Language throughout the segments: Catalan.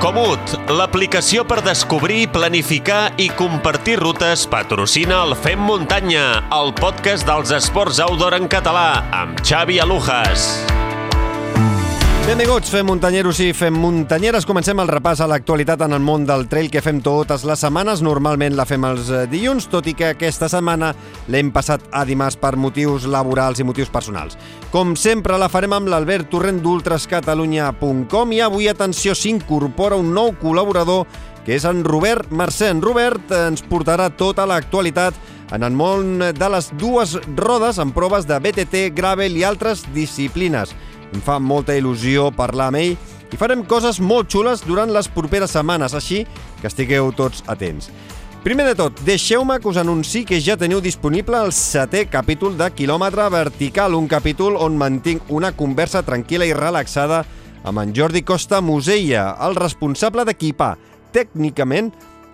Comut, l'aplicació per descobrir, planificar i compartir rutes patrocina el Fem Muntanya, el podcast dels esports outdoor en català, amb Xavi Alujas. Benvinguts, fem muntanyeros i fem muntanyeres. Comencem el repàs a l'actualitat en el món del trail que fem totes les setmanes. Normalment la fem els eh, dilluns, tot i que aquesta setmana l'hem passat a dimarts per motius laborals i motius personals. Com sempre, la farem amb l'Albert Torrent d'ultrascatalunya.com i avui, atenció, s'incorpora un nou col·laborador que és en Robert Mercè. En Robert ens portarà tota l'actualitat en el món de les dues rodes en proves de BTT, Gravel i altres disciplines. Em fa molta il·lusió parlar amb ell i farem coses molt xules durant les properes setmanes, així que estigueu tots atents. Primer de tot, deixeu-me que us anunci que ja teniu disponible el setè capítol de Quilòmetre Vertical, un capítol on mantinc una conversa tranquil·la i relaxada amb en Jordi Costa Musella, el responsable d'equipar tècnicament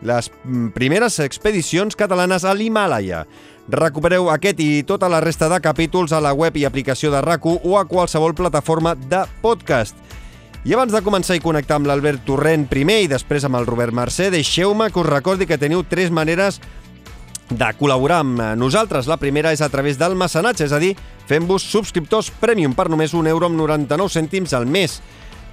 les mm, primeres expedicions catalanes a l'Himàlaia. Recupereu aquest i tota la resta de capítols a la web i aplicació de rac o a qualsevol plataforma de podcast. I abans de començar i connectar amb l'Albert Torrent primer i després amb el Robert Mercè, deixeu-me que us recordi que teniu tres maneres de col·laborar amb nosaltres. La primera és a través del mecenatge, és a dir, fent-vos subscriptors premium per només un euro amb 99 cèntims al mes.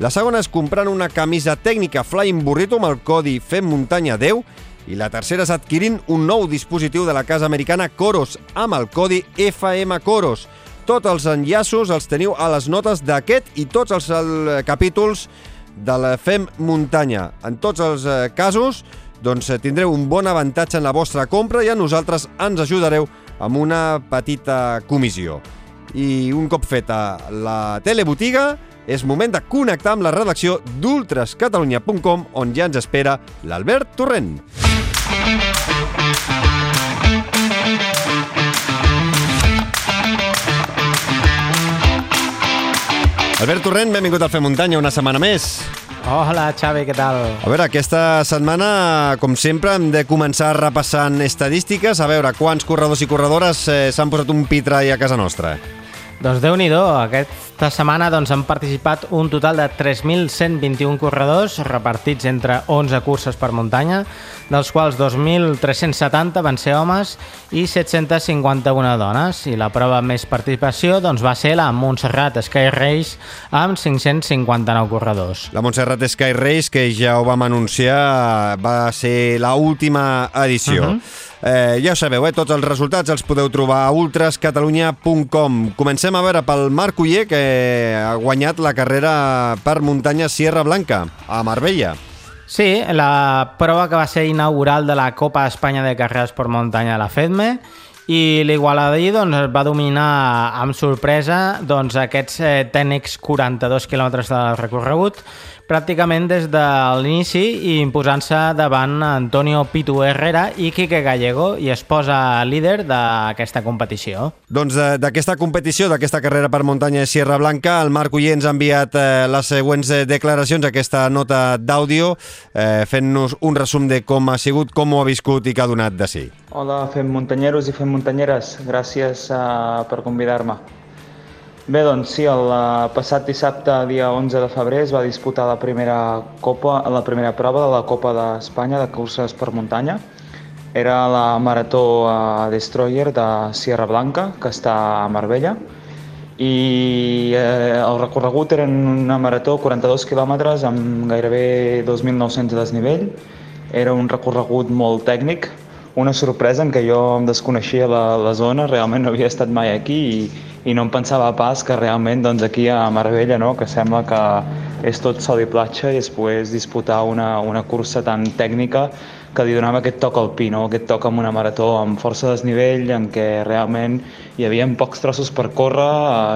La segona és comprant una camisa tècnica Flying Burrito amb el codi FEMMUNTANYA10 i la tercera és adquirint un nou dispositiu de la casa americana Coros amb el codi FMCoros. Tots els enllaços els teniu a les notes d'aquest i tots els el, capítols de la FEM Muntanya. En tots els eh, casos, doncs eh, tindreu un bon avantatge en la vostra compra i a nosaltres ens ajudareu amb una petita comissió. I un cop feta la telebotiga, és moment de connectar amb la redacció d'ultrascatalunya.com on ja ens espera l'Albert Torrent. Albert Torrent, benvingut al Fer Muntanya una setmana més. Hola, Xavi, què tal? A veure, aquesta setmana, com sempre, hem de començar repassant estadístiques, a veure quants corredors i corredores eh, s'han posat un pitre a casa nostra. Doncs déu nhi aquesta setmana doncs, han participat un total de 3.121 corredors repartits entre 11 curses per muntanya, dels quals 2.370 van ser homes i 751 dones. I la prova amb més participació doncs, va ser la Montserrat Sky Race amb 559 corredors. La Montserrat Sky Race, que ja ho vam anunciar, va ser la última edició. Uh -huh. Eh, ja ho sabeu, eh? tots els resultats els podeu trobar a ultrascatalunya.com. Comencem a veure pel Marc Uller, que ha guanyat la carrera per muntanya Sierra Blanca, a Marbella. Sí, la prova que va ser inaugural de la Copa Espanya de Carreres per Muntanya de la FEDME i l'Igualadí doncs, va dominar amb sorpresa doncs, aquests eh, tècnics 42 quilòmetres de recorregut pràcticament des de l'inici i imposant-se davant Antonio Pitu Herrera i Quique Gallego i es posa líder d'aquesta competició. Doncs d'aquesta competició, d'aquesta carrera per muntanya de Sierra Blanca, el Marc Uller ens ha enviat eh, les següents eh, declaracions, aquesta nota d'àudio, eh, fent-nos un resum de com ha sigut, com ho ha viscut i què ha donat de si. Hola, fem muntanyeros i fem muntanyeres. Gràcies uh, per convidar-me. Bé, doncs sí, el uh, passat dissabte, dia 11 de febrer, es va disputar la primera, copa, la primera prova de la Copa d'Espanya de curses per muntanya. Era la Marató uh, Destroyer de Sierra Blanca, que està a Marbella, i eh, el recorregut era una marató 42 quilòmetres amb gairebé 2.900 de desnivell. Era un recorregut molt tècnic, una sorpresa en què jo em desconeixia la, la zona, realment no havia estat mai aquí i, i no em pensava pas que realment doncs, aquí a Marbella, no, que sembla que és tot sol i platja i es pogués disputar una, una cursa tan tècnica que li donava aquest toc alpí, no? aquest toc amb una marató amb força desnivell, en què realment hi havia pocs trossos per córrer,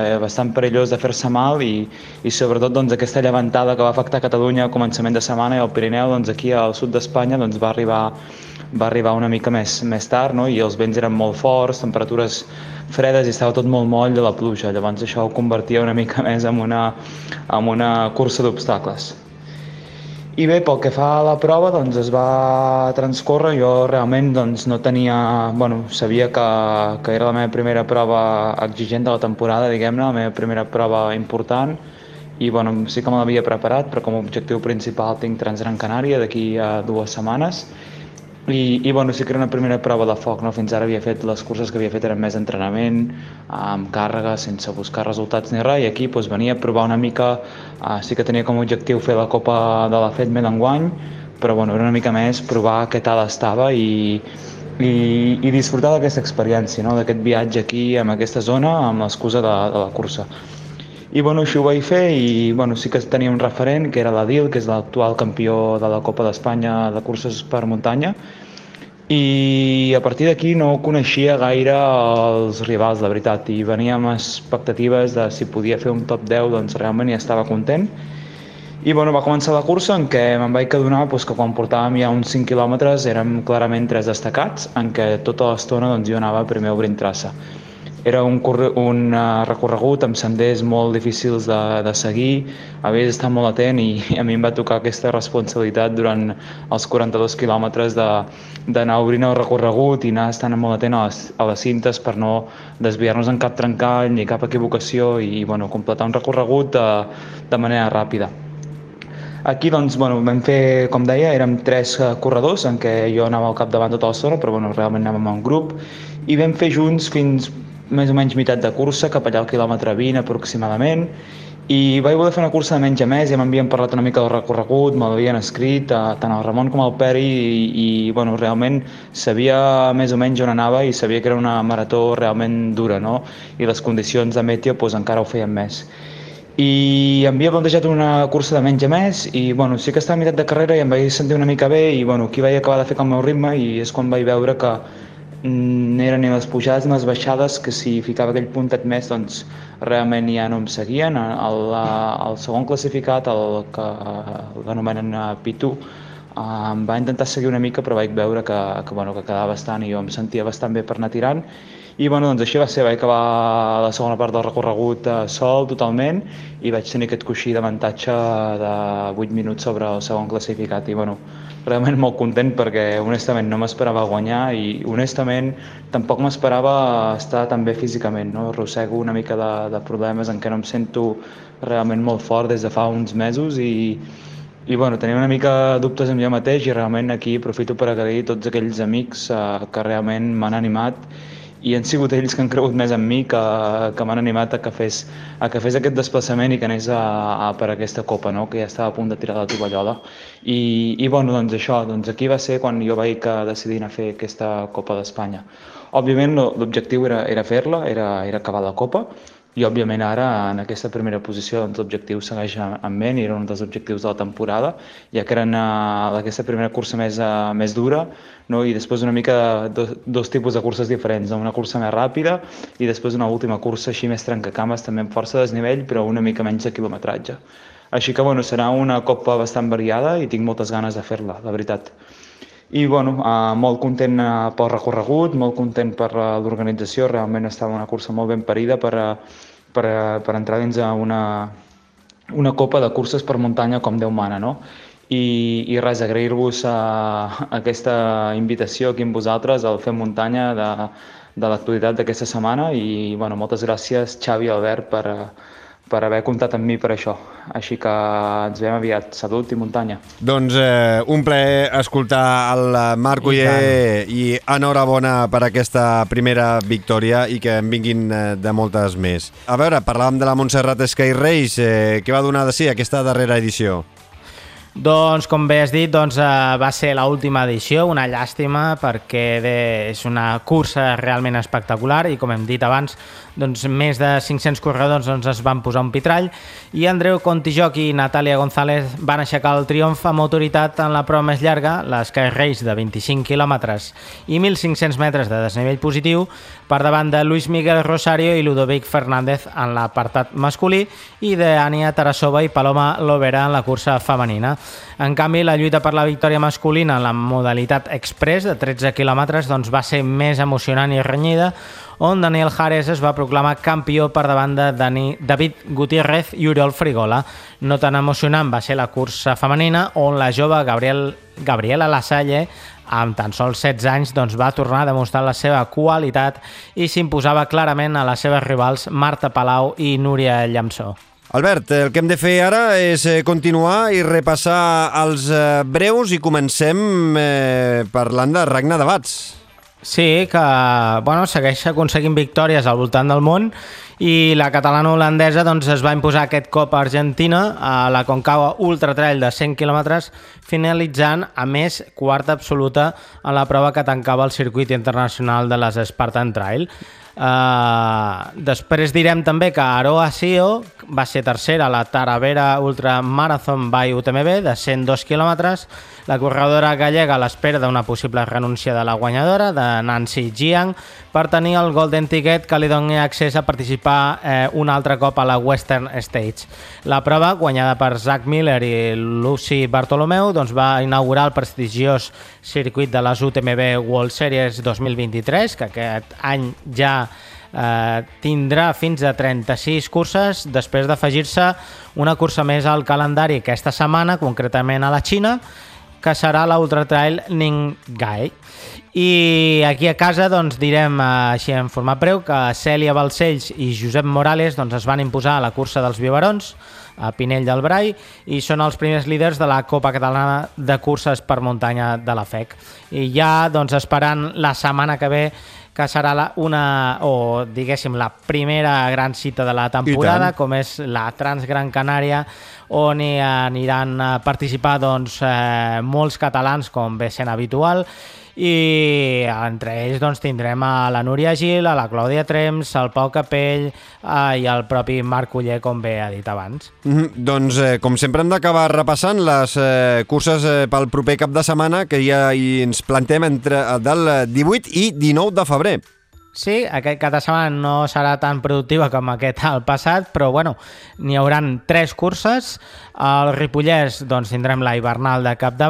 eh, bastant perillós de fer-se mal i, i sobretot doncs, aquesta llevantada que va afectar Catalunya a començament de setmana i al Pirineu, doncs, aquí al sud d'Espanya doncs, va arribar va arribar una mica més, més tard no? i els vents eren molt forts, temperatures fredes i estava tot molt moll de la pluja. Llavors això ho convertia una mica més en una, en una cursa d'obstacles. I bé, pel que fa a la prova, doncs es va transcórrer, jo realment doncs, no tenia... Bueno, sabia que, que era la meva primera prova exigent de la temporada, diguem-ne, la meva primera prova important, i bueno, sí que me l'havia preparat, però com a objectiu principal tinc Transgran Canària d'aquí a dues setmanes i, i bueno, sí que era una primera prova de foc, no? fins ara havia fet les curses que havia fet eren més entrenament, amb càrrega, sense buscar resultats ni res, i aquí doncs, venia a provar una mica, uh, sí que tenia com a objectiu fer la Copa de la FEDME d'enguany, però bueno, era una mica més provar què tal estava i, i, i disfrutar d'aquesta experiència, no? d'aquest viatge aquí, en aquesta zona, amb l'excusa de, de la cursa. I bueno, això ho vaig fer i bueno, sí que tenia un referent, que era l'Adil, que és l'actual campió de la Copa d'Espanya de curses per muntanya, i a partir d'aquí no coneixia gaire els rivals, de veritat, i venia amb expectatives de si podia fer un top 10, doncs realment ja estava content. I bueno, va començar la cursa en què me'n vaig adonar doncs, que quan portàvem ja uns 5 quilòmetres érem clarament tres destacats, en què tota l'estona doncs, jo anava primer obrint traça. Era un, un uh, recorregut amb senders molt difícils de, de seguir, havies d'estar molt atent i a mi em va tocar aquesta responsabilitat durant els 42 quilòmetres d'anar obrint el recorregut i anar estant molt atent a les, a les cintes per no desviar-nos en cap trencall ni cap equivocació i bueno, completar un recorregut de, de manera ràpida. Aquí doncs, bueno, vam fer, com deia, érem tres eh, corredors en què jo anava al capdavant tota l'estona, però bueno, realment anàvem en grup, i vam fer junts fins més o menys meitat de cursa, cap allà al quilòmetre 20 aproximadament, i vaig voler fer una cursa de menys a més, ja m'havien parlat una mica del recorregut, me l'havien escrit, eh, tant el Ramon com el Peri, i, i bueno, realment sabia més o menys on anava i sabia que era una marató realment dura, no? I les condicions de meteo doncs, encara ho feien més. I em havia plantejat una cursa de menys a més i bueno, sí que estava a meitat de carrera i em vaig sentir una mica bé i bueno, aquí vaig acabar de fer el meu ritme i és quan vaig veure que Mm, eren ni les pujades ni les baixades que si ficava aquell puntet més doncs realment ja no em seguien. El, el segon classificat, el que l'anomenen eh, Pitu, em va intentar seguir una mica però vaig veure que, que, bueno, que quedava bastant i jo em sentia bastant bé per anar tirant i bueno, doncs així va ser, vaig acabar la segona part del recorregut eh, sol totalment i vaig tenir aquest coixí d'avantatge de 8 minuts sobre el segon classificat i bueno, realment molt content perquè honestament no m'esperava guanyar i honestament tampoc m'esperava estar tan bé físicament. No? Arrossego una mica de, de problemes en què no em sento realment molt fort des de fa uns mesos i, i bueno, tenia una mica dubtes amb jo mateix i realment aquí aprofito per agrair tots aquells amics eh, que realment m'han animat i han sigut ells que han cregut més en mi, que, que m'han animat a que, fes, a que fes aquest desplaçament i que anés a, a per aquesta copa, no? que ja estava a punt de tirar la tovallola. I, i bueno, doncs això, doncs aquí va ser quan jo vaig decidir anar a fer aquesta Copa d'Espanya. Òbviament l'objectiu era, era fer-la, era, era acabar la Copa, i òbviament ara en aquesta primera posició doncs, l'objectiu segueix en ment i era un dels objectius de la temporada ja que eren uh, aquesta primera cursa més, uh, més dura no? i després una mica dos, dos tipus de curses diferents, una cursa més ràpida i després una última cursa així més trencacames també amb força desnivell però una mica menys de quilometratge. Així que bueno, serà una copa bastant variada i tinc moltes ganes de fer-la, la veritat. I bueno, uh, molt content uh, pel recorregut, molt content per l'organització, realment estava una cursa molt ben parida per, per, per entrar dins a una, una copa de curses per muntanya com Déu mana, no? I, i res, agrair-vos aquesta invitació aquí amb vosaltres al Fem Muntanya de, de l'actualitat d'aquesta setmana i bueno, moltes gràcies Xavi i Albert per, uh, per haver comptat amb mi per això. Així que ens veiem aviat. Salut i muntanya. Doncs eh, un plaer escoltar el Marc Uller i, i enhorabona per aquesta primera victòria i que en vinguin eh, de moltes més. A veure, parlàvem de la Montserrat Sky Race. Eh, què va donar de si aquesta darrera edició? Doncs, com bé has dit, doncs, eh, va ser l'última edició, una llàstima perquè de, és una cursa realment espectacular i, com hem dit abans, doncs, més de 500 corredors doncs, es van posar un pitrall. I Andreu Contijoc i Natàlia González van aixecar el triomf amb autoritat en la prova més llarga, l'Sky Race de 25 quilòmetres i 1.500 metres de desnivell positiu, per davant de Luis Miguel Rosario i Ludovic Fernández en l'apartat masculí i d'Ania Tarasova i Paloma Lovera en la cursa femenina. En canvi, la lluita per la victòria masculina en la modalitat express de 13 quilòmetres doncs, va ser més emocionant i renyida, on Daniel Jares es va proclamar campió per davant de Dani, David Gutiérrez i Oriol Frigola. No tan emocionant va ser la cursa femenina, on la jove Gabriel, Gabriela Lasalle amb tan sols 16 anys doncs, va tornar a demostrar la seva qualitat i s'imposava clarament a les seves rivals Marta Palau i Núria Llamçó. Albert, el que hem de fer ara és eh, continuar i repassar els eh, breus i comencem eh, parlant de Regne de Bats. Sí, que bueno, segueix aconseguint victòries al voltant del món i la catalana holandesa doncs, es va imposar aquest cop a Argentina a la Concagua Ultra Trail de 100 km, finalitzant a més quarta absoluta a la prova que tancava el circuit internacional de les Spartan Trail. Uh, després direm també que Aroa Sio va ser tercera a la Taravera Ultra Marathon by UTMB de 102 quilòmetres. La corredora gallega a l'espera d'una possible renúncia de la guanyadora, de Nancy Jiang, per tenir el Golden Ticket que li doni accés a participar eh, un altre cop a la Western Stage. La prova, guanyada per Zach Miller i Lucy Bartolomeu, doncs va inaugurar el prestigiós circuit de les UTMB World Series 2023, que aquest any ja eh, tindrà fins a 36 curses després d'afegir-se una cursa més al calendari aquesta setmana, concretament a la Xina, que serà l'Ultra Trail Ninggai. I aquí a casa doncs, direm eh, així en format breu que Cèlia Balcells i Josep Morales doncs, es van imposar a la cursa dels biberons a Pinell del Brai i són els primers líders de la Copa Catalana de Curses per Muntanya de la FEC. I ja doncs, esperant la setmana que ve que serà la, una, o diguéssim, la primera gran cita de la temporada, com és la Transgran Canària, on hi aniran a participar doncs, eh, molts catalans, com ve sent habitual, i entre ells doncs, tindrem a la Núria Gil, a la Clàudia Trems, el Pau Capell eh, i el propi Marc Uller, com bé ha dit abans. Mm -hmm. Doncs, eh, com sempre, hem d'acabar repassant les eh, curses eh, pel proper cap de setmana que ja hi ens plantem entre del 18 i 19 de febrer. Sí, aquest cap de setmana no serà tan productiva com aquest al passat, però bueno, n'hi hauran tres curses. Al Ripollès doncs, tindrem la hivernal de Cap de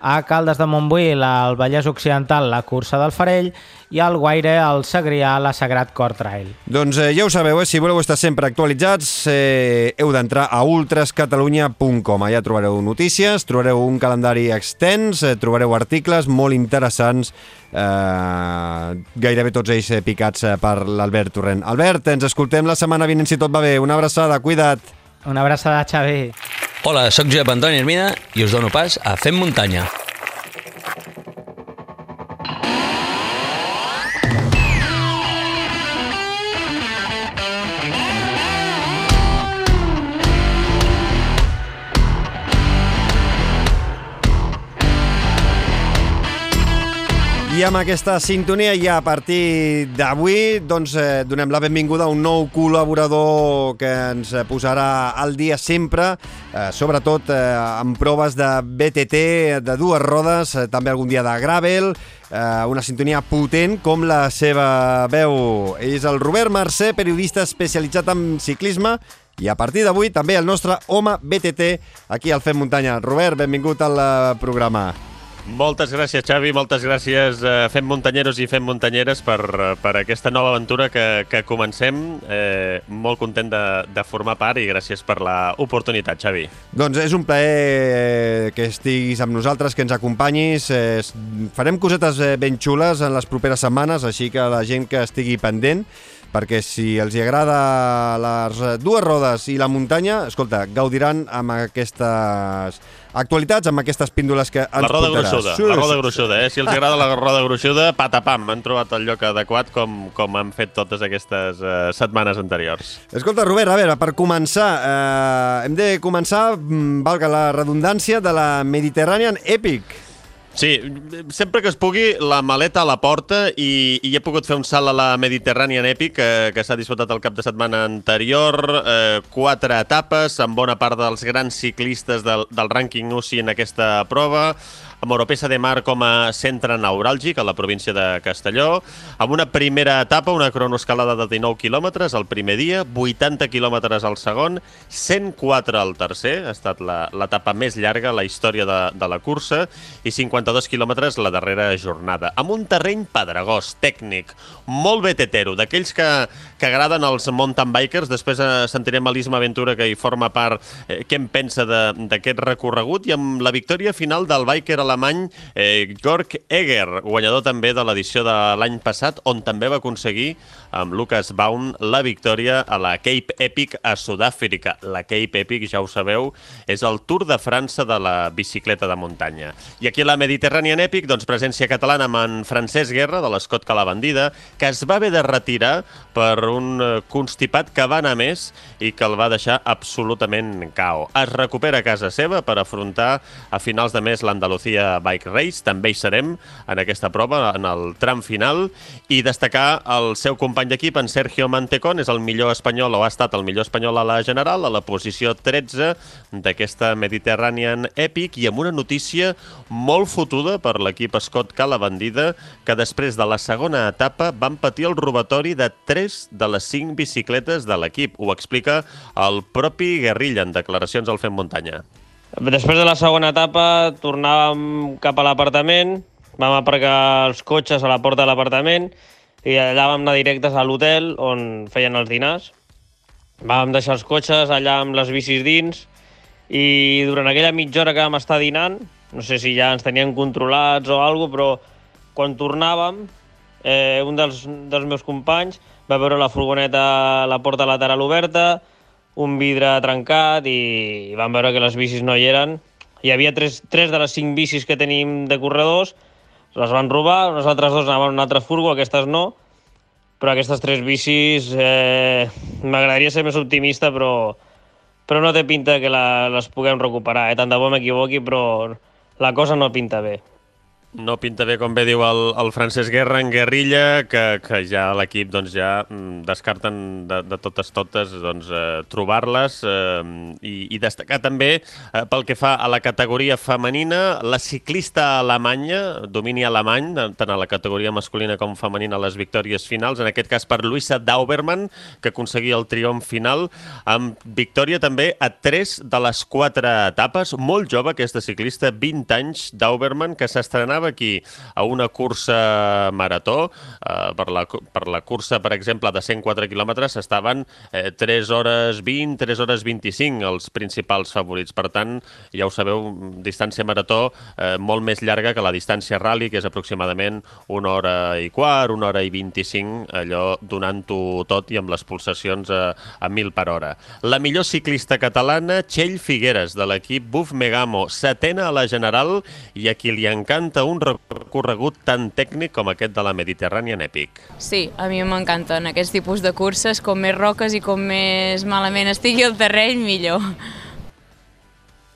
a Caldes de Montbui, al Vallès Occidental, la cursa del Farell, i al Guaire, al Segrià, la Sagrat Cor Trail. Doncs eh, ja ho sabeu, eh? si voleu estar sempre actualitzats, eh, heu d'entrar a ultrascatalunya.com. Allà trobareu notícies, trobareu un calendari extens, eh, trobareu articles molt interessants, eh, gairebé tots ells eh, picats eh, per l'Albert Torrent. Albert, ens escoltem la setmana vinent si tot va bé. Una abraçada, cuida't. Una abraçada, Xavi. Hola, sóc Josep Antoni Hermina i us dono pas a Fem Muntanya. I amb aquesta sintonia ja a partir d'avui doncs, eh, donem la benvinguda a un nou col·laborador que ens posarà al dia sempre, eh, sobretot eh, amb proves de BTT, de dues rodes, eh, també algun dia de gravel, eh, una sintonia potent com la seva veu. És el Robert Mercè, periodista especialitzat en ciclisme i a partir d'avui també el nostre home BTT aquí al Fem Muntanya. Robert, benvingut al eh, programa. Moltes gràcies, Xavi, moltes gràcies a Fem Muntanyeros i Fem Muntanyeres per, per aquesta nova aventura que, que comencem. Eh, molt content de, de formar part i gràcies per l'oportunitat, Xavi. Doncs és un plaer que estiguis amb nosaltres, que ens acompanyis. Eh, farem cosetes eh, ben xules en les properes setmanes, així que la gent que estigui pendent perquè si els hi agrada les dues rodes i la muntanya, escolta, gaudiran amb aquestes actualitats, amb aquestes píndoles que ens La roda portaràs. gruixuda, la roda gruixuda, eh? Si els agrada la roda gruixuda, patapam, han trobat el lloc adequat com, com han fet totes aquestes eh, setmanes anteriors. Escolta, Robert, a veure, per començar, eh, hem de començar, mm, valga la redundància, de la Mediterranean Epic. Sí, sempre que es pugui, la maleta a la porta i, i he pogut fer un salt a la Mediterranean Epic que, que s'ha disputat el cap de setmana anterior, eh, quatre etapes amb bona part dels grans ciclistes del, del rànquing UCI en aquesta prova, amb Oropesa de Mar com a centre neuràlgic a la província de Castelló, amb una primera etapa, una cronoescalada de 19 quilòmetres el primer dia, 80 quilòmetres al segon, 104 al tercer, ha estat l'etapa més llarga a la història de, de la cursa, i 52 quilòmetres la darrera jornada, amb un terreny pedregós, tècnic, molt betetero, d'aquells que, que agraden els mountain bikers, després eh, sentirem a l'Isma Aventura que hi forma part, eh, què en pensa d'aquest recorregut, i amb la victòria final del biker a l'alemany eh, Gork Eger, guanyador també de l'edició de l'any passat, on també va aconseguir amb Lucas Baum la victòria a la Cape Epic a Sud-àfrica. La Cape Epic, ja ho sabeu, és el Tour de França de la bicicleta de muntanya. I aquí a la Mediterranean Epic, doncs, presència catalana amb en Francesc Guerra, de l'Escot Calabandida, que es va haver de retirar per un eh, constipat que va anar més i que el va deixar absolutament cao. Es recupera a casa seva per afrontar a finals de mes l'Andalucía Bike Race. També hi serem en aquesta prova, en el tram final, i destacar el seu company d'equip, en Sergio Mantecón, és el millor espanyol, o ha estat el millor espanyol a la general, a la posició 13 d'aquesta Mediterranean Epic, i amb una notícia molt fotuda per l'equip Scott Calabandida, que després de la segona etapa van patir el robatori de 3 de les 5 bicicletes de l'equip. Ho explica el propi Guerrilla en declaracions al Fem Muntanya. Després de la segona etapa tornàvem cap a l'apartament, vam aparcar els cotxes a la porta de l'apartament i allà vam anar directes a l'hotel on feien els dinars. Vam deixar els cotxes allà amb les bicis dins i durant aquella mitja hora que vam estar dinant, no sé si ja ens tenien controlats o alguna però quan tornàvem, eh, un dels, dels meus companys va veure la furgoneta, la porta lateral oberta, un vidre trencat i vam veure que les bicis no hi eren. Hi havia tres, tres de les cinc bicis que tenim de corredors, les van robar, uns altres dos anaven a un altre furgo, aquestes no, però aquestes tres bicis eh, m'agradaria ser més optimista, però, però no té pinta que la, les puguem recuperar. Eh? Tant de bo m'equivoqui, però la cosa no pinta bé. No pinta bé, com bé diu el, el Francesc Guerra en guerrilla, que, que ja l'equip doncs, ja mm, descarten de, de totes totes doncs, eh, trobar-les eh, i, i destacar també eh, pel que fa a la categoria femenina, la ciclista alemanya, domini alemany, tant a la categoria masculina com femenina les victòries finals, en aquest cas per Luisa Dauberman, que aconseguia el triomf final, amb victòria també a tres de les quatre etapes. Molt jove aquesta ciclista, 20 anys, Dauberman, que s'estrenava anava aquí a una cursa marató, eh, per, la, per la cursa, per exemple, de 104 quilòmetres, estaven eh, 3 hores 20, 3 hores 25 els principals favorits. Per tant, ja ho sabeu, distància marató eh, molt més llarga que la distància rally, que és aproximadament una hora i quart, una hora i 25, allò donant-ho tot i amb les pulsacions a, a 1.000 per hora. La millor ciclista catalana, Txell Figueres, de l'equip Buf Megamo, setena a la general i a qui li encanta recorregut tan tècnic com aquest de la Mediterranean Epic. Sí, a mi m'encanten aquests tipus de curses, com més roques i com més malament estigui el terreny, millor.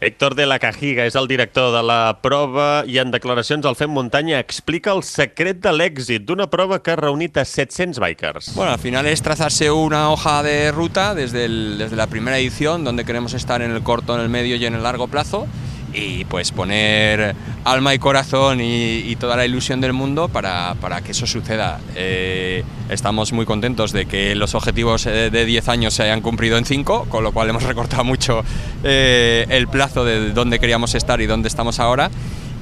Héctor de la Cajiga és el director de la prova i en declaracions al Fem Muntanya explica el secret de l'èxit d'una prova que ha reunit a 700 bikers. Bueno, al final es trazarse una hoja de ruta desde, el, desde la primera edición, donde queremos estar en el corto, en el medio y en el largo plazo, y pues poner alma y corazón y, toda la ilusión del mundo para, para que eso suceda. Eh, estamos muy contentos de que los objetivos eh, de 10 años se hayan cumplido en 5, con lo cual hemos recortado mucho eh, el plazo de dónde queríamos estar y dónde estamos ahora.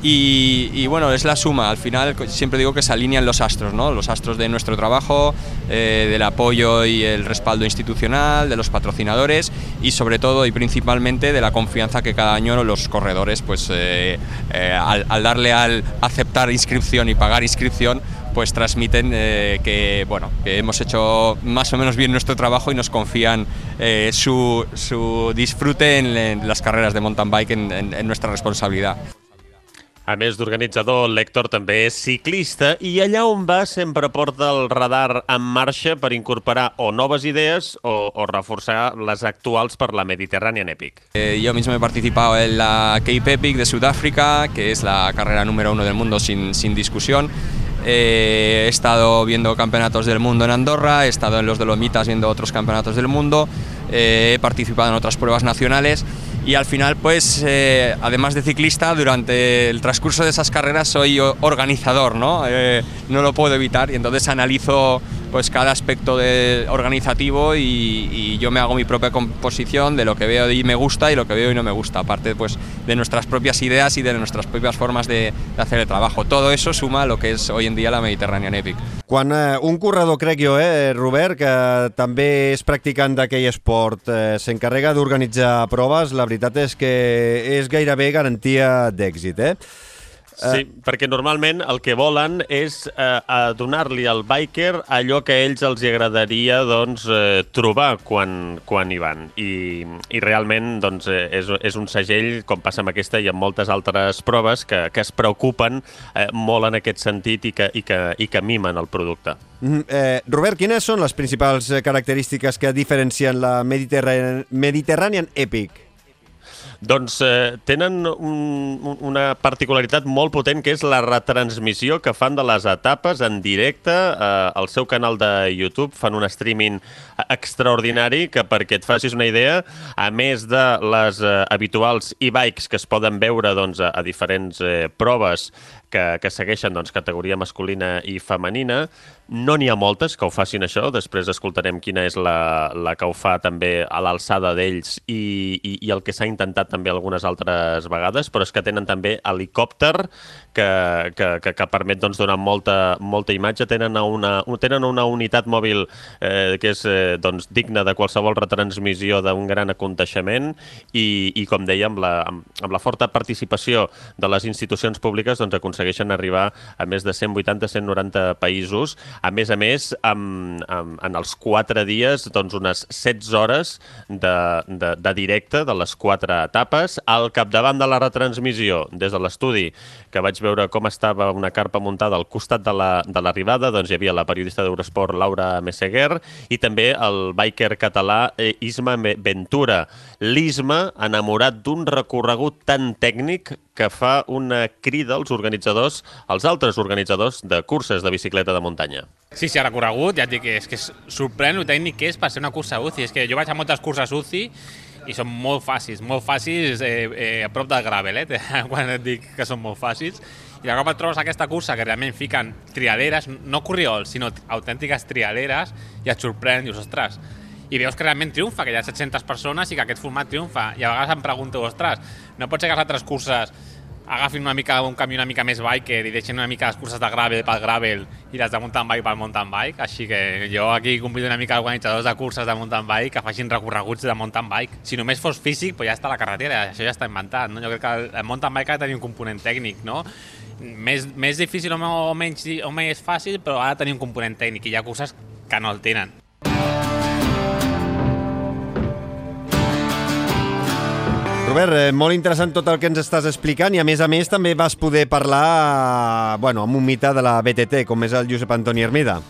Y, bueno, es la suma, al final siempre digo que se alinean los astros, ¿no? los astros de nuestro trabajo, eh, del apoyo y el respaldo institucional, de los patrocinadores y sobre todo y principalmente de la confianza que cada año los corredores, pues eh, eh, al, darle al aceptar inscripción y pagar inscripción, pues transmiten que, bueno, hemos hecho más o menos bien nuestro trabajo y nos confían su, su, disfrute en, las carreras de mountain bike en nuestra responsabilidad. A més d'organitzador, l'Hèctor també és ciclista i allà on va sempre porta el radar en marxa per incorporar o noves idees o, o reforçar les actuals per la Mediterranean Epic. Eh, yo mismo he participado en la Cape Epic de Sudáfrica, que es la carrera número uno del mundo sin, sin discusión. Eh, he estado viendo campeonatos del mundo en Andorra, he estado en los Dolomitas viendo otros campeonatos del mundo, eh, he participado en otras pruebas nacionales y al final pues eh, además de ciclista durante el transcurso de esas carreras soy organizador no eh, no lo puedo evitar. Y entonces analizo pues cada aspecto de organizativo y, yo me hago mi propia composición de lo que veo y me gusta y lo que veo y no me gusta aparte pues de nuestras propias ideas y de nuestras propias formas de, de hacer el trabajo. Todo eso suma lo que es hoy en día la Mediterranean Epic quan eh, un corredor, crec jo, eh, Robert, que també és practicant d'aquell esport, eh, s'encarrega d'organitzar proves, la veritat és que és gairebé garantia d'èxit, eh? Sí, perquè normalment el que volen és eh, a donar-li al biker allò que a ells els agradaria doncs, eh, trobar quan, quan hi van. I, i realment doncs, eh, és, és un segell, com passa amb aquesta i amb moltes altres proves, que, que es preocupen eh, molt en aquest sentit i que, i que, i que mimen el producte. Mm, eh, Robert, quines són les principals eh, característiques que diferencien la Mediterranean, Mediterranean Epic? Doncs eh, tenen un, una particularitat molt potent que és la retransmissió que fan de les etapes en directe eh, al seu canal de YouTube. Fan un streaming extraordinari que, perquè et facis una idea, a més de les eh, habituals e-bikes que es poden veure doncs, a, a diferents eh, proves que, que segueixen doncs, categoria masculina i femenina. No n'hi ha moltes que ho facin això, després escoltarem quina és la, la que ho fa també a l'alçada d'ells i, i, i el que s'ha intentat també algunes altres vegades, però és que tenen també helicòpter que, que, que, que permet doncs, donar molta, molta imatge. Tenen una, tenen una unitat mòbil eh, que és eh, doncs, digna de qualsevol retransmissió d'un gran aconteixement i, i com dèiem, la, amb, amb la forta participació de les institucions públiques doncs, aconsegueixen arribar a més de 180-190 països. A més a més, amb, amb, en els quatre dies, doncs, unes 16 hores de, de, de directe de les quatre etapes. Al capdavant de la retransmissió, des de l'estudi, que vaig veure com estava una carpa muntada al costat de l'arribada, la, doncs hi havia la periodista d'Eurosport Laura Messeguer i també el biker català eh, Isma Ventura. L'Isma, enamorat d'un recorregut tan tècnic que fa una crida als organitzadors, als altres organitzadors de curses de bicicleta de muntanya. Sí, sí, ha recorregut, ja et dic, és que sorprèn el tècnic que és per ser una cursa UCI. És que jo vaig a moltes curses UCI i són molt fàcils, molt fàcils eh, eh, a prop del gravel, eh, quan et dic que són molt fàcils. I de cop et trobes aquesta cursa que realment fiquen trialeres, no corriols, sinó autèntiques trialeres, i et sorprèn, dius, ostres, i veus que realment triomfa, que hi ha 700 persones i que aquest format triomfa. I a vegades em pregunto, ostres, no pot ser que les altres curses agafin una mica un camí una mica més biker i deixin una mica les curses de gravel pel gravel i les de mountain bike pel mountain bike. Així que jo aquí convido una mica organitzadors de curses de mountain bike que facin recorreguts de mountain bike. Si només fos físic, pues ja està la carretera, això ja està inventat. No? Jo crec que el mountain bike ha de tenir un component tècnic, no? Més, més difícil o, menys, o més fàcil, però ha de tenir un component tècnic i hi ha curses que no el tenen. Robert, eh, molt interessant tot el que ens estàs explicant i a més a més també vas poder parlar bueno, amb un mite de la BTT, com és el Josep Antoni Hermida.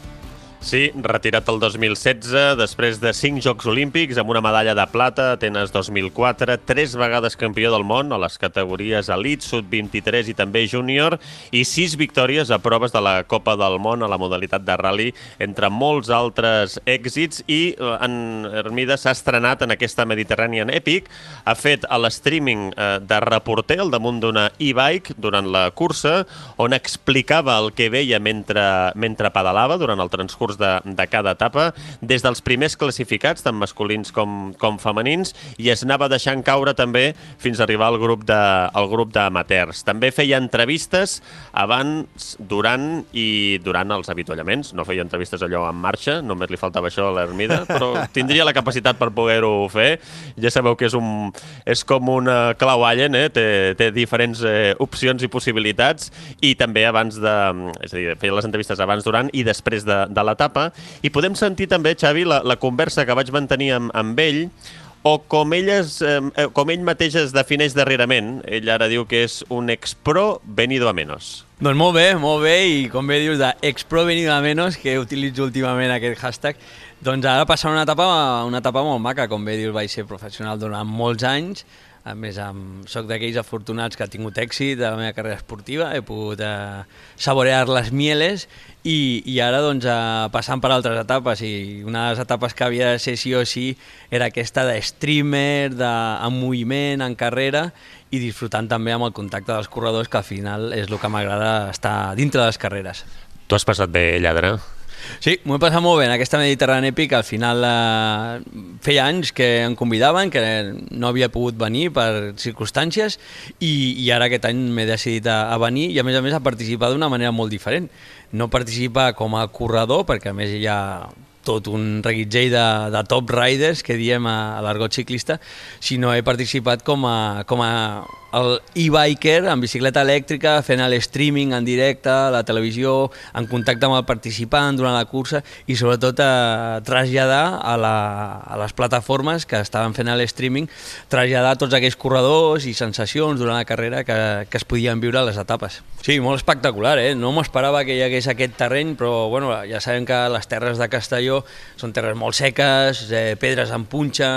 Sí, retirat el 2016, després de 5 Jocs Olímpics, amb una medalla de plata, Atenes 2004, tres vegades campió del món a les categories Elite, Sud-23 i també Júnior, i sis victòries a proves de la Copa del Món a la modalitat de rally, entre molts altres èxits, i eh, en Hermida s'ha estrenat en aquesta Mediterranean Epic, ha fet l'streaming eh, de reporter al damunt d'una e-bike durant la cursa, on explicava el que veia mentre, mentre pedalava durant el transcurs curs de, de cada etapa, des dels primers classificats, tant masculins com, com femenins, i es anava deixant caure també fins a arribar al grup de, al grup d'amateurs. També feia entrevistes abans, durant i durant els avituallaments. No feia entrevistes allò en marxa, només li faltava això a l'Hermida, però tindria la capacitat per poder-ho fer. Ja sabeu que és, un, és com una clau allen, eh? té, té diferents eh, opcions i possibilitats, i també abans de... És a dir, feia les entrevistes abans, durant i després de, de l'etapa l'etapa i podem sentir també, Xavi, la, la conversa que vaig mantenir amb, amb ell o com, elles, eh, com ell mateix es defineix darrerament. Ell ara diu que és un expro venido a menos. Doncs molt bé, molt bé, i com bé dius d'expro venido a menos, que utilitzo últimament aquest hashtag, doncs ara passar una etapa, una etapa molt maca, com bé dius, vaig ser professional durant molts anys, a més, amb, soc d'aquells afortunats que ha tingut èxit a la meva carrera esportiva, he pogut eh, saborear les mieles i, i ara doncs, eh, passant per altres etapes i una de les etapes que havia de ser sí o sí era aquesta de streamer, de, en moviment, en carrera i disfrutant també amb el contacte dels corredors que al final és el que m'agrada estar dintre de les carreres. Tu has passat bé, lladre? Sí, m'ho he passat molt bé en aquesta Mediterrània Èpica. Al final eh, feia anys que em convidaven, que no havia pogut venir per circumstàncies i, i ara aquest any m'he decidit a, a venir i a més a més a participar d'una manera molt diferent. No participar com a corredor, perquè a més hi ha tot un reguitzell de, de top riders que diem a, a l'argot ciclista, sinó he participat com a, com a el e-biker en bicicleta elèctrica, fent el streaming en directe, a la televisió, en contacte amb el participant durant la cursa i sobretot a traslladar a, la, a les plataformes que estaven fent el streaming, traslladar tots aquells corredors i sensacions durant la carrera que, que es podien viure a les etapes. Sí, molt espectacular, eh? No m'esperava que hi hagués aquest terreny, però bueno, ja sabem que les terres de Castelló són terres molt seques, eh, pedres en punxa,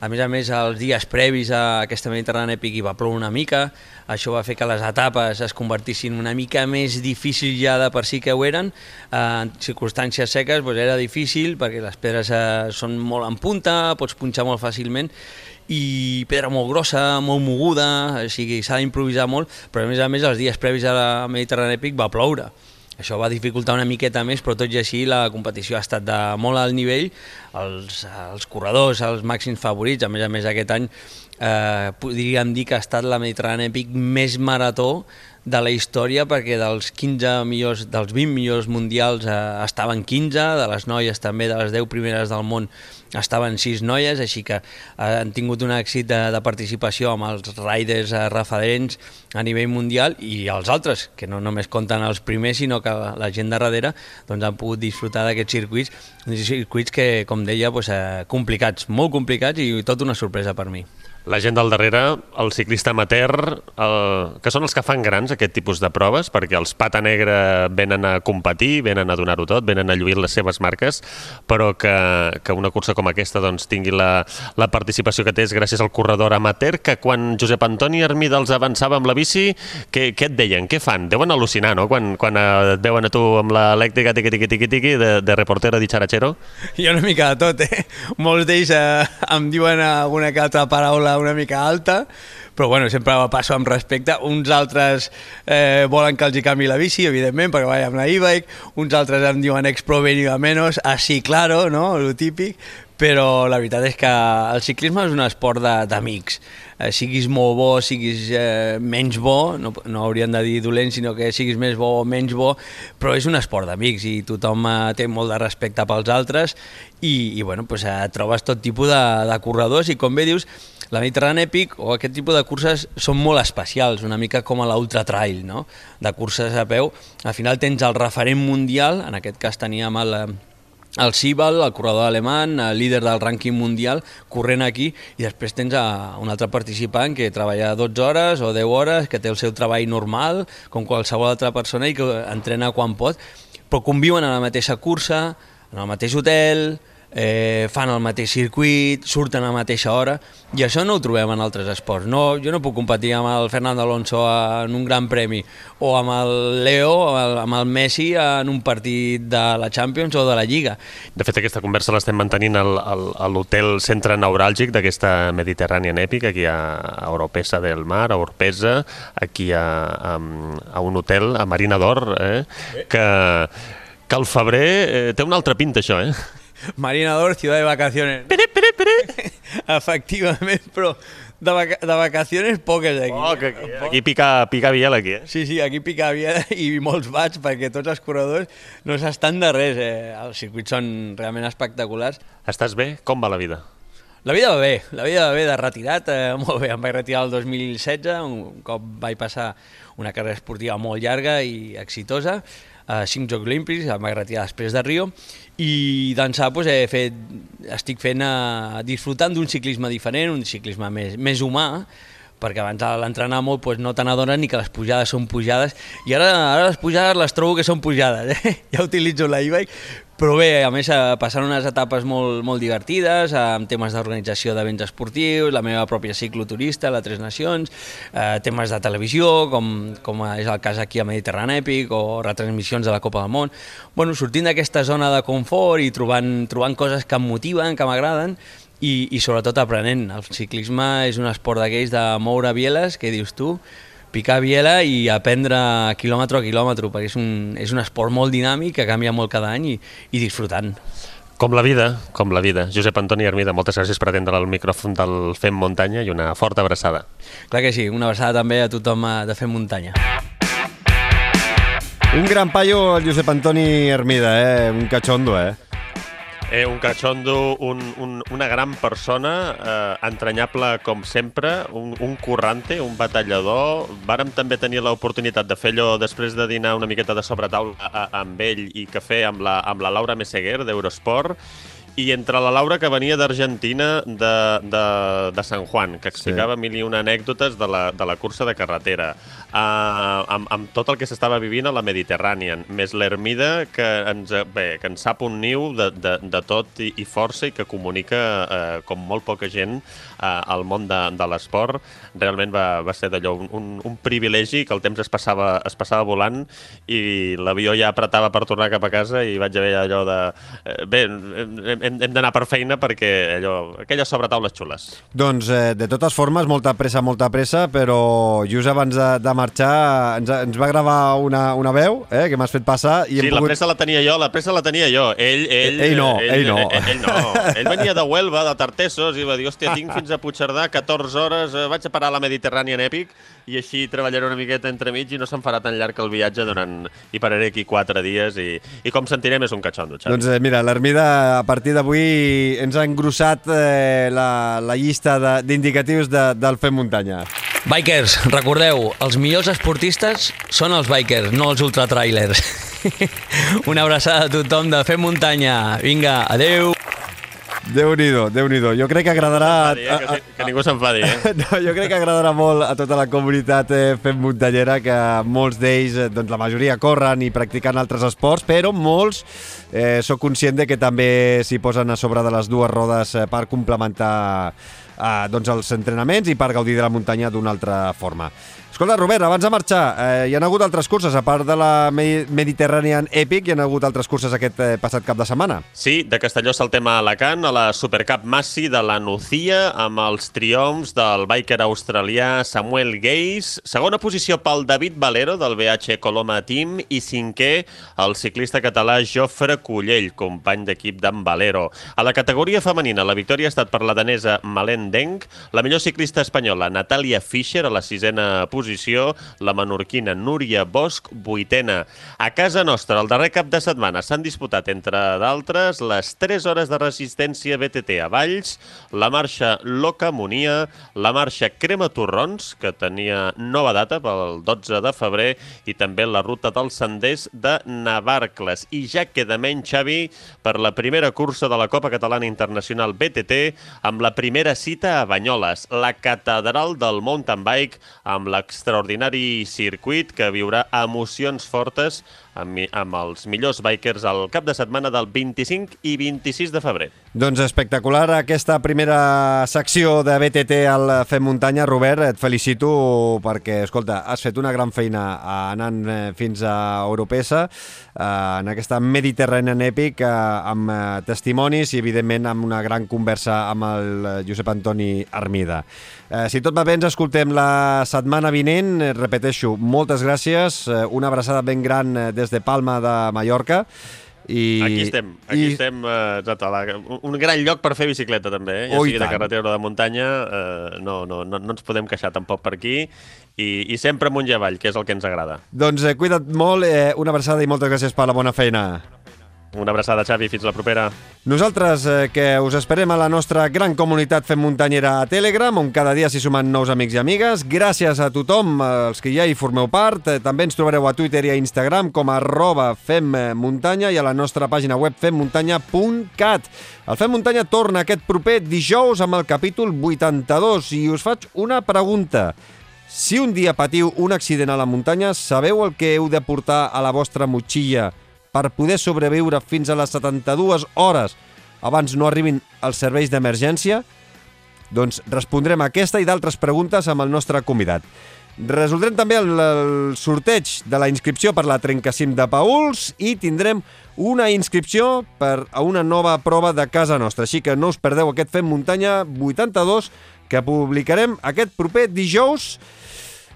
a més a més, els dies previs a aquesta Mediterrània Epic hi va ploure una mica, això va fer que les etapes es convertissin una mica més difícils ja de per si que ho eren, eh, en circumstàncies seques doncs era difícil perquè les pedres eh, són molt en punta, pots punxar molt fàcilment, i pedra molt grossa, molt moguda, o sigui, s'ha d'improvisar molt, però a més a més els dies previs a la Mediterrània Epic va ploure. Això va dificultar una miqueta més, però tot i així la competició ha estat de molt alt nivell. Els, els corredors, els màxims favorits, a més a més aquest any eh, podríem dir que ha estat la Mediterrània Epic més marató de la història perquè dels 15 millors, dels 20 millors mundials eh, estaven 15, de les noies també, de les 10 primeres del món estaven 6 noies, així que eh, han tingut un èxit de, de participació amb els riders eh, referents a nivell mundial i els altres, que no només compten els primers, sinó que la, gent de darrere doncs, han pogut disfrutar d'aquests circuits, circuits que, com deia, doncs, eh, complicats, molt complicats i tot una sorpresa per mi la gent del darrere, el ciclista amateur, el, que són els que fan grans aquest tipus de proves, perquè els pata negra venen a competir, venen a donar-ho tot, venen a lluir les seves marques, però que, que una cursa com aquesta doncs, tingui la, la participació que té és gràcies al corredor amateur, que quan Josep Antoni Armida els avançava amb la bici, què, què et deien? Què fan? Deuen al·lucinar, no?, quan, quan et veuen a tu amb l'elèctrica tiqui, tiqui, tiqui, tiqui, de, de reportero di charachero? Jo una mica de tot, eh? Molts d'ells eh, em diuen alguna que altra paraula una mica alta, però bueno, sempre passo amb respecte. Uns altres eh, volen que els hi canvi la bici, evidentment, perquè vaig amb la e-bike, uns altres em diuen ex pro venido menos, así claro, no?, lo típic, però la veritat és que el ciclisme és un esport d'amics. Eh, siguis molt bo, siguis eh, menys bo, no, no hauríem de dir dolent, sinó que siguis més bo o menys bo, però és un esport d'amics i tothom eh, té molt de respecte pels altres i, i bueno, pues, eh, trobes tot tipus de, de corredors i com bé dius, la Mediterrània Epic o aquest tipus de curses són molt especials, una mica com a l'Ultra Trail, no? de curses a peu. Al final tens el referent mundial, en aquest cas teníem el, el Sibal, el corredor alemany, el líder del rànquing mundial, corrent aquí, i després tens a un altre participant que treballa 12 hores o 10 hores, que té el seu treball normal, com qualsevol altra persona, i que entrena quan pot, però conviuen a la mateixa cursa, en el mateix hotel, eh, fan el mateix circuit, surten a la mateixa hora, i això no ho trobem en altres esports. No, jo no puc competir amb el Fernando Alonso en un gran premi, o amb el Leo, amb el, amb el Messi en un partit de la Champions o de la Lliga. De fet, aquesta conversa l'estem mantenint al, al, a l'hotel centre neuràlgic d'aquesta Mediterrània Èpica, aquí a, a Oropesa del Mar, a Orpesa, aquí a, a, a un hotel, a Marina d'Or, eh, que, que al febrer eh, té una altra pinta, això, eh? Marina d'Or, ciudad de vacaciones. Pere, pere, pere. Efectivament, però de, vaca de vacaciones poques aquí. Oh, que aquí, aquí pica, pica biel, aquí, eh? Sí, sí, aquí pica biel i molts vaig perquè tots els corredors no s'estan de res. Eh? Els circuits són realment espectaculars. Estàs bé? Com va la vida? La vida va bé, la vida va bé de retirat, eh, molt bé, em vaig retirar el 2016, un cop vaig passar una carrera esportiva molt llarga i exitosa, a cinc Jocs Olímpics, em vaig retirar després de Rio, i d'ençà doncs, he fet, estic fent, uh, disfrutant d'un ciclisme diferent, un ciclisme més, més humà, perquè abans a l'entrenar molt doncs, no te n'adones ni que les pujades són pujades i ara, ara les pujades les trobo que són pujades, eh? ja utilitzo la e-bike però bé, a més, eh, passant unes etapes molt, molt divertides, amb temes d'organització d'events esportius, la meva pròpia cicloturista, la Tres Nacions, eh, temes de televisió, com, com és el cas aquí a Mediterrani Èpic, o retransmissions de la Copa del Món. Bueno, sortint d'aquesta zona de confort i trobant, trobant coses que em motiven, que m'agraden, i, i sobretot aprenent. El ciclisme és un esport d'aquells de moure bieles, que dius tu, picar biela i aprendre quilòmetre a quilòmetre, perquè és un, és un esport molt dinàmic que canvia molt cada any i, i disfrutant. Com la vida, com la vida. Josep Antoni Armida, moltes gràcies per atendre el micròfon del Fem Muntanya i una forta abraçada. Clar que sí, una abraçada també a tothom eh, de Fem Muntanya. Un gran paio, el Josep Antoni Armida, eh? un cachondo, eh? Eh, un cachondo, un, un, una gran persona, eh, entranyable com sempre, un, un currante, un batallador. Vàrem també tenir l'oportunitat de fer allò després de dinar una miqueta de sobretaula a- a- amb ell i cafè amb la, amb la Laura Messeguer d'Eurosport i entre la Laura que venia d'Argentina de, de, de San Juan, que explicava sí. mil i una anècdotes de la, de la cursa de carretera, amb, amb tot el que s'estava vivint a la Mediterrània, més l'Ermida que, ens, bé, que ens sap un niu de, de, de tot i, i força i que comunica uh, com molt poca gent uh, al món de, de l'esport. Realment va, va ser d'allò un, un, un privilegi que el temps es passava, es passava volant i l'avió ja apretava per tornar cap a casa i vaig haver allò de... eh, Bé, hem, hem d'anar per feina perquè allò, aquelles sobretaules xules. Doncs, eh, de totes formes, molta pressa, molta pressa, però just abans de, de marxar ens, ens va gravar una, una veu eh, que m'has fet passar. I sí, hem la pogut... pressa la tenia jo, la pressa la tenia jo. Ell, ell, Ell no, ell no. Ell, ell no. Ell venia de Huelva, de Tartesos, i va dir, hòstia, tinc fins a Puigcerdà 14 hores, eh, vaig a parar a la Mediterrània Epic i així treballaré una miqueta entremig i no se'm farà tan llarg el viatge durant... i pararé aquí 4 dies i, i com sentirem és un catxondo, Xavi. Doncs eh, mira, l'Hermida a partir d'avui ens ha engrossat eh, la, la llista de- d'indicatius de, del Fem Muntanya. Bikers, recordeu, els millors esportistes són els bikers, no els ultratrailers. Una abraçada a tothom de Fem Muntanya. Vinga, adeu. Déu-n'hi-do, déu nhi déu Jo crec que agradarà... Eh? que, que ningú s'enfadi, eh? No, jo crec que agradarà molt a tota la comunitat eh, fem muntanyera que molts d'ells, eh, doncs la majoria corren i practiquen altres esports, però molts eh, sóc conscient de que també s'hi posen a sobre de les dues rodes eh, per complementar eh, doncs els entrenaments i per gaudir de la muntanya d'una altra forma. Escolta, Robert, abans de marxar, eh, hi ha hagut altres curses, a part de la Me- Mediterranean Epic, hi ha hagut altres curses aquest eh, passat cap de setmana. Sí, de Castelló saltem a Alacant, a la Supercup Massi de la Nucia, amb els triomfs del biker australià Samuel Geis, segona posició pel David Valero del BH Coloma Team i cinquè el ciclista català Jofre Cullell, company d'equip d'en Valero. A la categoria femenina, la victòria ha estat per la danesa Malène Deng, la millor ciclista espanyola Natàlia Fischer a la sisena posició, la menorquina Núria Bosch, vuitena. A casa nostra, el darrer cap de setmana s'han disputat, entre d'altres, les 3 hores de resistència BTT a Valls, la marxa Locamonia, la marxa Crema Torrons, que tenia nova data pel 12 de febrer, i també la ruta dels senders de Navarcles. I ja queda menys, Xavi, per la primera cursa de la Copa Catalana Internacional BTT, amb la primera cita a Banyoles, la catedral del mountain bike, amb l'extraordinari circuit que viurà emocions fortes amb, amb els millors bikers al cap de setmana del 25 i 26 de febrer. Doncs espectacular aquesta primera secció de BTT al Fem Muntanya. Robert, et felicito perquè, escolta, has fet una gran feina anant eh, fins a Europesa, eh, en aquesta Mediterranean Epic, eh, amb testimonis i, evidentment, amb una gran conversa amb el Josep Antoni Armida. Si tot va bé, ens escoltem la setmana vinent. Repeteixo, moltes gràcies. Una abraçada ben gran eh, des de Palma de Mallorca. I, Aquí estem, aquí i, estem, eh, exacte, la, un, gran lloc per fer bicicleta també, eh? ja Oh, sigui de carretera o de muntanya, eh, no, no, no, no ens podem queixar tampoc per aquí, i, i sempre amunt i avall, que és el que ens agrada. Doncs eh, cuida't molt, eh, una abraçada i moltes gràcies per la bona feina. Una abraçada, Xavi, fins la propera. Nosaltres, eh, que us esperem a la nostra gran comunitat Fem Muntanyera a Telegram, on cada dia s'hi sumen nous amics i amigues. Gràcies a tothom, eh, els que ja hi formeu part. Eh, També ens trobareu a Twitter i a Instagram com a arroba femmuntanya i a la nostra pàgina web femmuntanya.cat. El Fem Muntanya torna aquest proper dijous amb el capítol 82 i us faig una pregunta. Si un dia patiu un accident a la muntanya, sabeu el que heu de portar a la vostra motxilla per poder sobreviure fins a les 72 hores abans no arribin els serveis d'emergència? Doncs respondrem aquesta i d'altres preguntes amb el nostre convidat. Resoldrem també el, el sorteig de la inscripció per la Trencacim de Pauls i tindrem una inscripció per a una nova prova de casa nostra. Així que no us perdeu aquest Fem Muntanya 82 que publicarem aquest proper dijous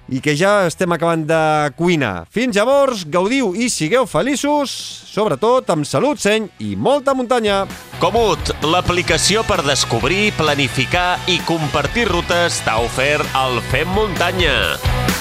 i que ja estem acabant de cuinar. Fins llavors, gaudiu i sigueu feliços, sobretot amb salut, seny i molta muntanya. Comut, l'aplicació per descobrir, planificar i compartir rutes t'ha ofert el Fem Muntanya.